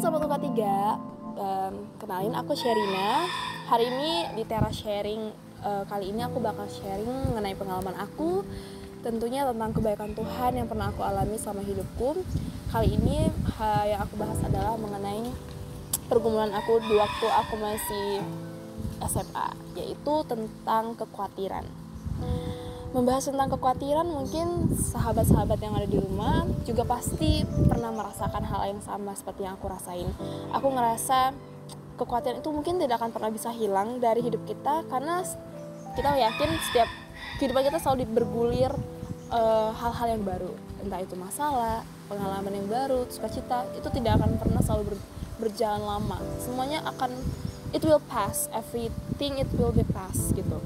Sobat Luka 3 um, Kenalin aku Sherina. Hari ini di teras sharing uh, Kali ini aku bakal sharing mengenai pengalaman aku Tentunya tentang kebaikan Tuhan yang pernah aku alami selama hidupku. Kali ini uh, yang aku bahas adalah mengenai pergumulan aku di waktu aku masih SMA Yaitu tentang kekhawatiran membahas tentang kekhawatiran mungkin sahabat-sahabat yang ada di rumah juga pasti pernah merasakan hal yang sama seperti yang aku rasain. Aku ngerasa kekhawatiran itu mungkin tidak akan pernah bisa hilang dari hidup kita karena kita yakin setiap kehidupan kita selalu bergulir eh, hal-hal uh, yang baru, entah itu masalah, pengalaman yang baru, sukacita, itu tidak akan pernah selalu ber, berjalan lama. Semuanya akan it will pass, everything it will be pass gitu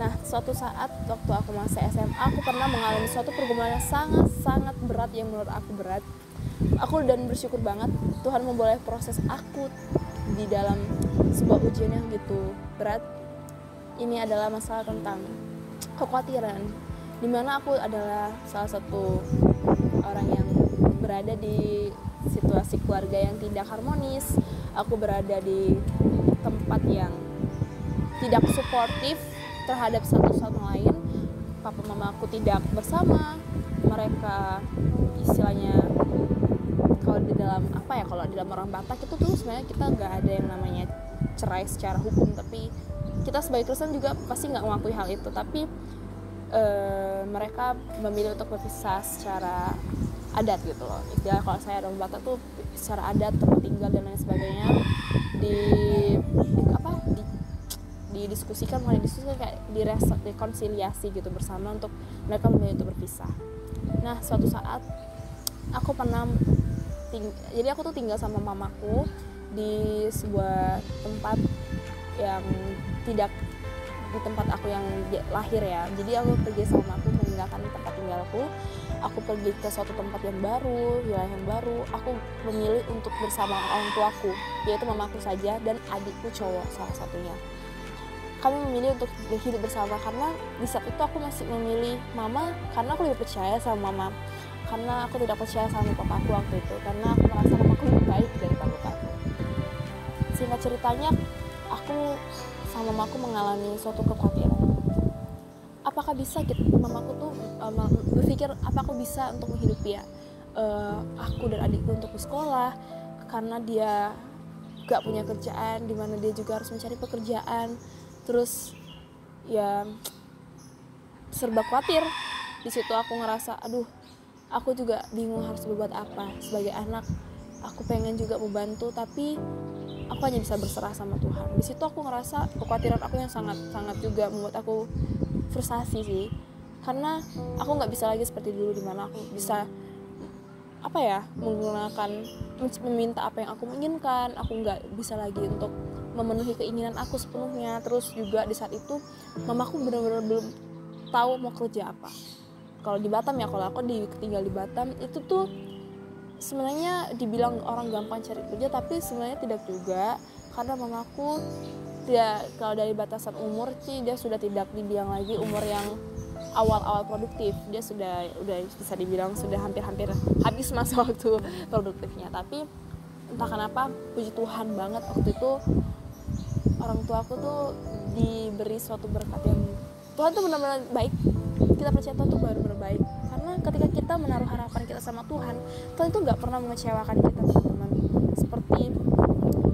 Nah, suatu saat waktu aku masih SMA, aku pernah mengalami suatu pergumulan yang sangat-sangat berat yang menurut aku berat. Aku dan bersyukur banget Tuhan memboleh proses aku di dalam sebuah ujian yang gitu berat. Ini adalah masalah tentang kekhawatiran. Di mana aku adalah salah satu orang yang berada di situasi keluarga yang tidak harmonis. Aku berada di tempat yang tidak suportif terhadap satu sama lain papa mama aku tidak bersama mereka istilahnya kalau di dalam apa ya kalau di dalam orang Batak itu tuh sebenarnya kita nggak ada yang namanya cerai secara hukum tapi kita sebagai Kristen juga pasti nggak mengakui hal itu. Tapi e, mereka memilih untuk berpisah secara adat gitu loh. Istilah kalau saya orang Batak tuh secara adat tempat tinggal dan lain sebagainya di, di apa di didiskusikan mulai diskusi kayak direkonsiliasi gitu bersama untuk mereka memilih untuk berpisah. Nah suatu saat aku pernah ting jadi aku tuh tinggal sama mamaku di sebuah tempat yang tidak di tempat aku yang lahir ya. Jadi aku pergi sama aku meninggalkan tempat tinggalku. Aku pergi ke suatu tempat yang baru wilayah yang baru. Aku memilih untuk bersama orang tuaku yaitu mamaku saja dan adikku cowok salah satunya kami memilih untuk hidup bersama. Karena di saat itu aku masih memilih mama karena aku lebih percaya sama mama. Karena aku tidak percaya sama papa aku waktu itu. Karena aku merasa aku lebih baik dari papa aku. Singkat ceritanya aku sama mamaku mengalami suatu kekhawatiran. Apakah bisa gitu mamaku tuh um, berpikir apa aku bisa untuk menghidupi ya uh, aku dan adikku untuk sekolah? Karena dia gak punya kerjaan di mana dia juga harus mencari pekerjaan terus ya serba khawatir. Di situ aku ngerasa aduh aku juga bingung harus berbuat apa sebagai anak. Aku pengen juga membantu tapi aku hanya bisa berserah sama Tuhan. Di situ aku ngerasa kekhawatiran aku yang sangat sangat juga membuat aku frustasi sih. Karena aku nggak bisa lagi seperti dulu di mana aku bisa apa ya menggunakan meminta apa yang aku inginkan. Aku nggak bisa lagi untuk memenuhi keinginan aku sepenuhnya. Terus juga di saat itu mamaku benar-benar belum tahu mau kerja apa. Kalau di Batam ya kalau aku di tinggal di Batam itu tuh sebenarnya dibilang orang gampang cari kerja tapi sebenarnya tidak juga. Karena mamaku tidak kalau dari batasan umur sih dia sudah tidak dibilang lagi umur yang awal-awal produktif. Dia sudah udah bisa dibilang sudah hampir-hampir habis masa waktu produktifnya. Tapi entah kenapa puji Tuhan banget waktu itu orang tua aku tuh diberi suatu berkat yang Tuhan tuh benar-benar baik. Kita percaya Tuhan tuh benar-benar baik. Karena ketika kita menaruh harapan kita sama Tuhan Tuhan itu nggak pernah mengecewakan kita teman-teman. Seperti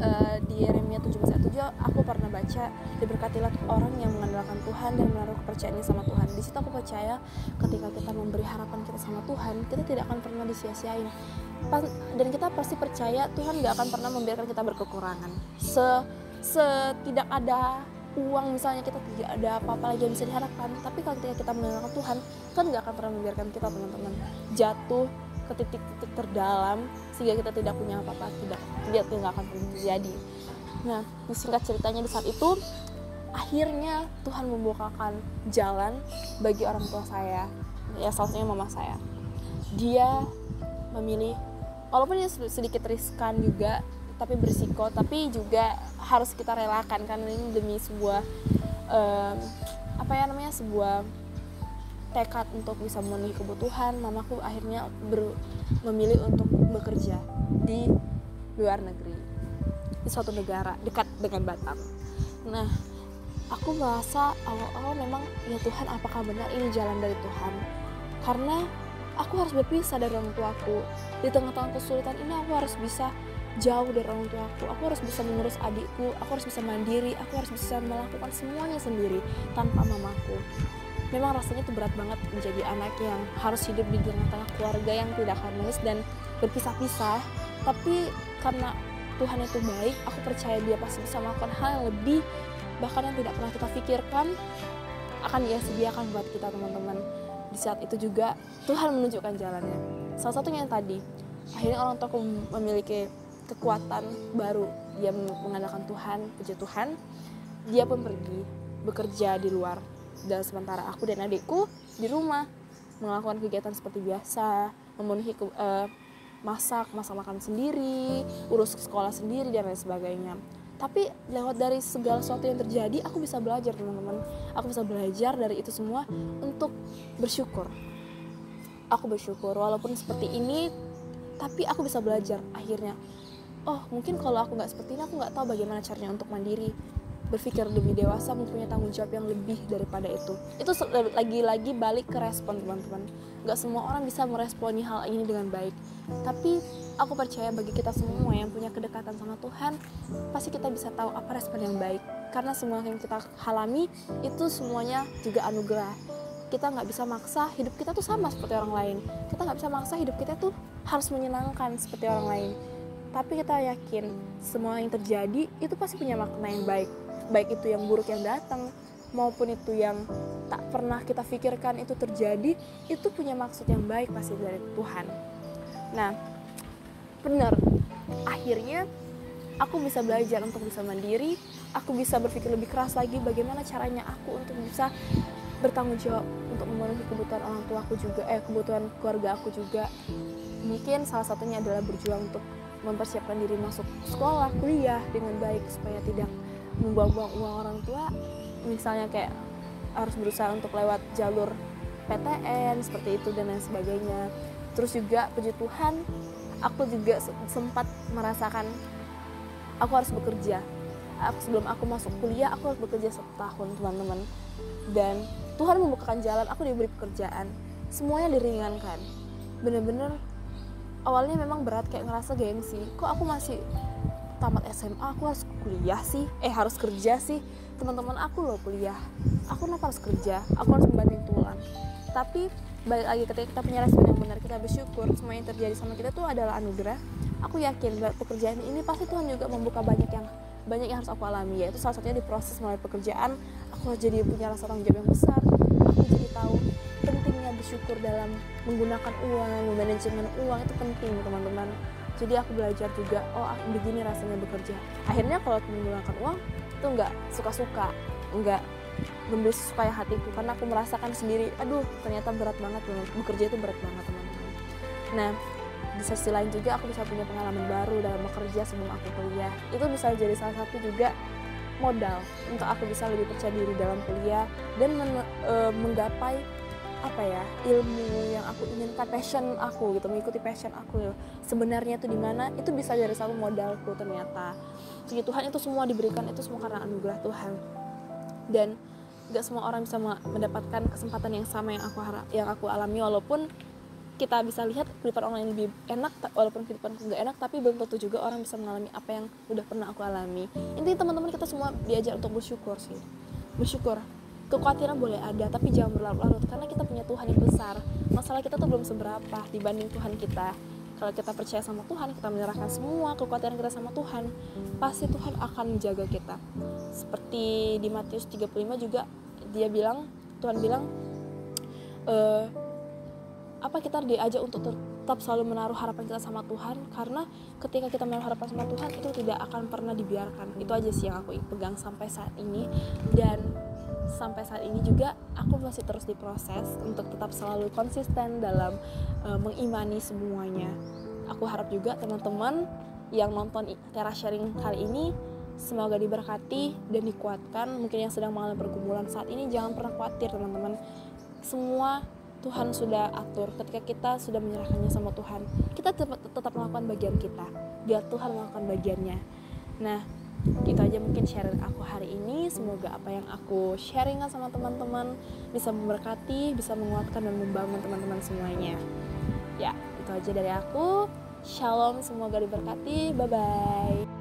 uh, di Yeremia 17 ayat 7 aku pernah baca diberkatilah orang yang mengandalkan Tuhan dan menaruh kepercayaannya sama Tuhan. Di situ aku percaya ketika kita memberi harapan kita sama Tuhan kita tidak akan pernah disia-siain. Dan kita pasti percaya Tuhan nggak akan pernah membiarkan kita berkekurangan. Se setidak ada uang misalnya kita tidak ada apa-apa lagi yang bisa diharapkan tapi kalau ketika kita mengandalkan Tuhan kan nggak akan pernah membiarkan kita teman-teman jatuh ke titik-titik terdalam sehingga kita tidak punya apa-apa tidak tidak tidak akan pernah terjadi. Nah singkat ceritanya di saat itu akhirnya Tuhan membukakan jalan bagi orang tua saya ya salah satunya mama saya. Dia memilih walaupun dia sedikit riskan juga tapi berisiko tapi juga harus kita relakan karena ini demi sebuah um, apa ya namanya sebuah tekad untuk bisa memenuhi kebutuhan. Mamaku akhirnya ber, memilih untuk bekerja di luar negeri di suatu negara dekat dengan Batam. Nah aku merasa awal-awal memang ya Tuhan apakah benar ini jalan dari Tuhan? Karena aku harus berpisah dari orang tuaku. Di tengah-tengah kesulitan ini aku harus bisa jauh dari orang tuaku aku. Harus bisa mengurus adikku aku harus bisa mandiri aku harus bisa melakukan semuanya sendiri tanpa mamaku. Memang rasanya itu berat banget menjadi anak yang harus hidup di tengah-tengah keluarga yang tidak harmonis dan berpisah-pisah. Tapi karena Tuhan itu baik aku percaya dia pasti bisa melakukan hal yang lebih bahkan yang tidak pernah kita pikirkan akan dia sediakan buat kita teman-teman. Di saat itu juga Tuhan menunjukkan jalannya. Salah satunya yang tadi akhirnya orang tua memiliki kekuatan baru dia mengandalkan Tuhan puji Tuhan dia pun pergi bekerja di luar. Dan sementara aku dan adikku di rumah melakukan kegiatan seperti biasa memenuhi ke, uh, masak masak makan sendiri urus sekolah sendiri dan lain sebagainya. Tapi lewat dari segala sesuatu yang terjadi aku bisa belajar teman-teman. Aku bisa belajar dari itu semua untuk bersyukur. Aku bersyukur walaupun seperti ini tapi aku bisa belajar. Akhirnya oh mungkin kalau aku nggak seperti ini aku nggak tahu bagaimana caranya untuk mandiri berpikir lebih dewasa mempunyai tanggung jawab yang lebih daripada itu. Itu lagi-lagi balik ke respon teman-teman. Nggak semua orang bisa meresponi hal ini dengan baik. Tapi aku percaya bagi kita semua yang punya kedekatan sama Tuhan pasti kita bisa tahu apa respon yang baik. Karena semua yang kita alami itu semuanya juga anugerah. Kita nggak bisa maksa hidup kita tuh sama seperti orang lain. Kita nggak bisa maksa hidup kita tuh harus menyenangkan seperti orang lain tapi kita yakin semua yang terjadi itu pasti punya makna yang baik. Baik itu yang buruk yang datang maupun itu yang tak pernah kita pikirkan itu terjadi itu punya maksud yang baik pasti dari Tuhan. Nah benar. Akhirnya aku bisa belajar untuk bisa mandiri aku bisa berpikir lebih keras lagi bagaimana caranya aku untuk bisa bertanggung jawab untuk memenuhi kebutuhan orang tua aku juga eh kebutuhan keluarga aku juga. Mungkin salah satunya adalah berjuang untuk mempersiapkan diri masuk sekolah kuliah dengan baik supaya tidak membuang-buang uang orang tua. Misalnya kayak harus berusaha untuk lewat jalur PTN seperti itu dan lain sebagainya. Terus juga puji Tuhan aku juga sempat merasakan aku harus bekerja. Sebelum aku masuk kuliah aku harus bekerja setahun teman-teman. Dan Tuhan membukakan jalan aku diberi pekerjaan. Semuanya diringankan. Bener-bener awalnya memang berat kayak ngerasa gengsi kok aku masih tamat SMA aku harus kuliah sih? Eh harus kerja sih. Teman-teman aku loh kuliah. Aku kenapa harus kerja? Aku harus membanting tulang. Tapi balik lagi ketika kita punya respon yang benar kita bersyukur semua yang terjadi sama kita tuh adalah anugerah. Aku yakin pekerjaan ini pasti Tuhan juga membuka banyak yang banyak yang harus aku alami yaitu salah satunya di proses melalui pekerjaan. Aku harus jadi punya rasa tanggung jawab yang besar bersyukur dalam menggunakan uang manajemen uang itu penting teman-teman. Jadi aku belajar juga oh aku begini rasanya bekerja. Akhirnya kalau aku menggunakan uang itu nggak suka-suka nggak membeli supaya hatiku karena aku merasakan sendiri aduh ternyata berat banget bekerja itu berat banget teman-teman. Nah di sisi lain juga aku bisa punya pengalaman baru dalam bekerja sebelum aku kuliah. Itu bisa jadi salah satu juga modal untuk aku bisa lebih percaya diri dalam kuliah dan men, e, menggapai apa ya ilmu yang aku inginkan passion aku gitu mengikuti passion aku sebenarnya itu di mana itu bisa dari satu modalku ternyata. Jadi Tuhan itu semua diberikan itu semua karena anugerah Tuhan. Dan gak semua orang bisa mendapatkan kesempatan yang sama yang aku harap yang aku alami walaupun kita bisa lihat kehidupan orang yang lebih enak walaupun kehidupan nggak enak tapi belum tentu juga orang bisa mengalami apa yang udah pernah aku alami. Intinya teman-teman kita semua diajar untuk bersyukur sih. Bersyukur kekhawatiran boleh ada tapi jangan berlarut-larut karena kita punya Tuhan yang besar. Masalah kita tuh belum seberapa dibanding Tuhan kita. Kalau kita percaya sama Tuhan kita menyerahkan semua kekhawatiran kita sama Tuhan pasti Tuhan akan menjaga kita. Seperti di Matius 35 juga dia bilang Tuhan bilang e, apa kita diajak untuk tetap selalu menaruh harapan kita sama Tuhan? Karena ketika kita menaruh harapan sama Tuhan itu tidak akan pernah dibiarkan. Itu aja sih yang aku pegang sampai saat ini. Dan sampai saat ini juga aku masih terus diproses untuk tetap selalu konsisten dalam uh, mengimani semuanya. Aku harap juga teman-teman yang nonton Tera Sharing kali ini semoga diberkati dan dikuatkan. Mungkin yang sedang mengalami pergumulan saat ini jangan pernah khawatir teman-teman. Semua Tuhan sudah atur. Ketika kita sudah menyerahkannya sama Tuhan kita tetap, tetap melakukan bagian kita biar Tuhan melakukan bagiannya. Nah itu aja mungkin sharing aku hari ini. Semoga apa yang aku sharingkan sama teman-teman bisa memberkati bisa menguatkan dan membangun teman-teman semuanya. Ya itu aja dari aku. Shalom semoga diberkati. Bye bye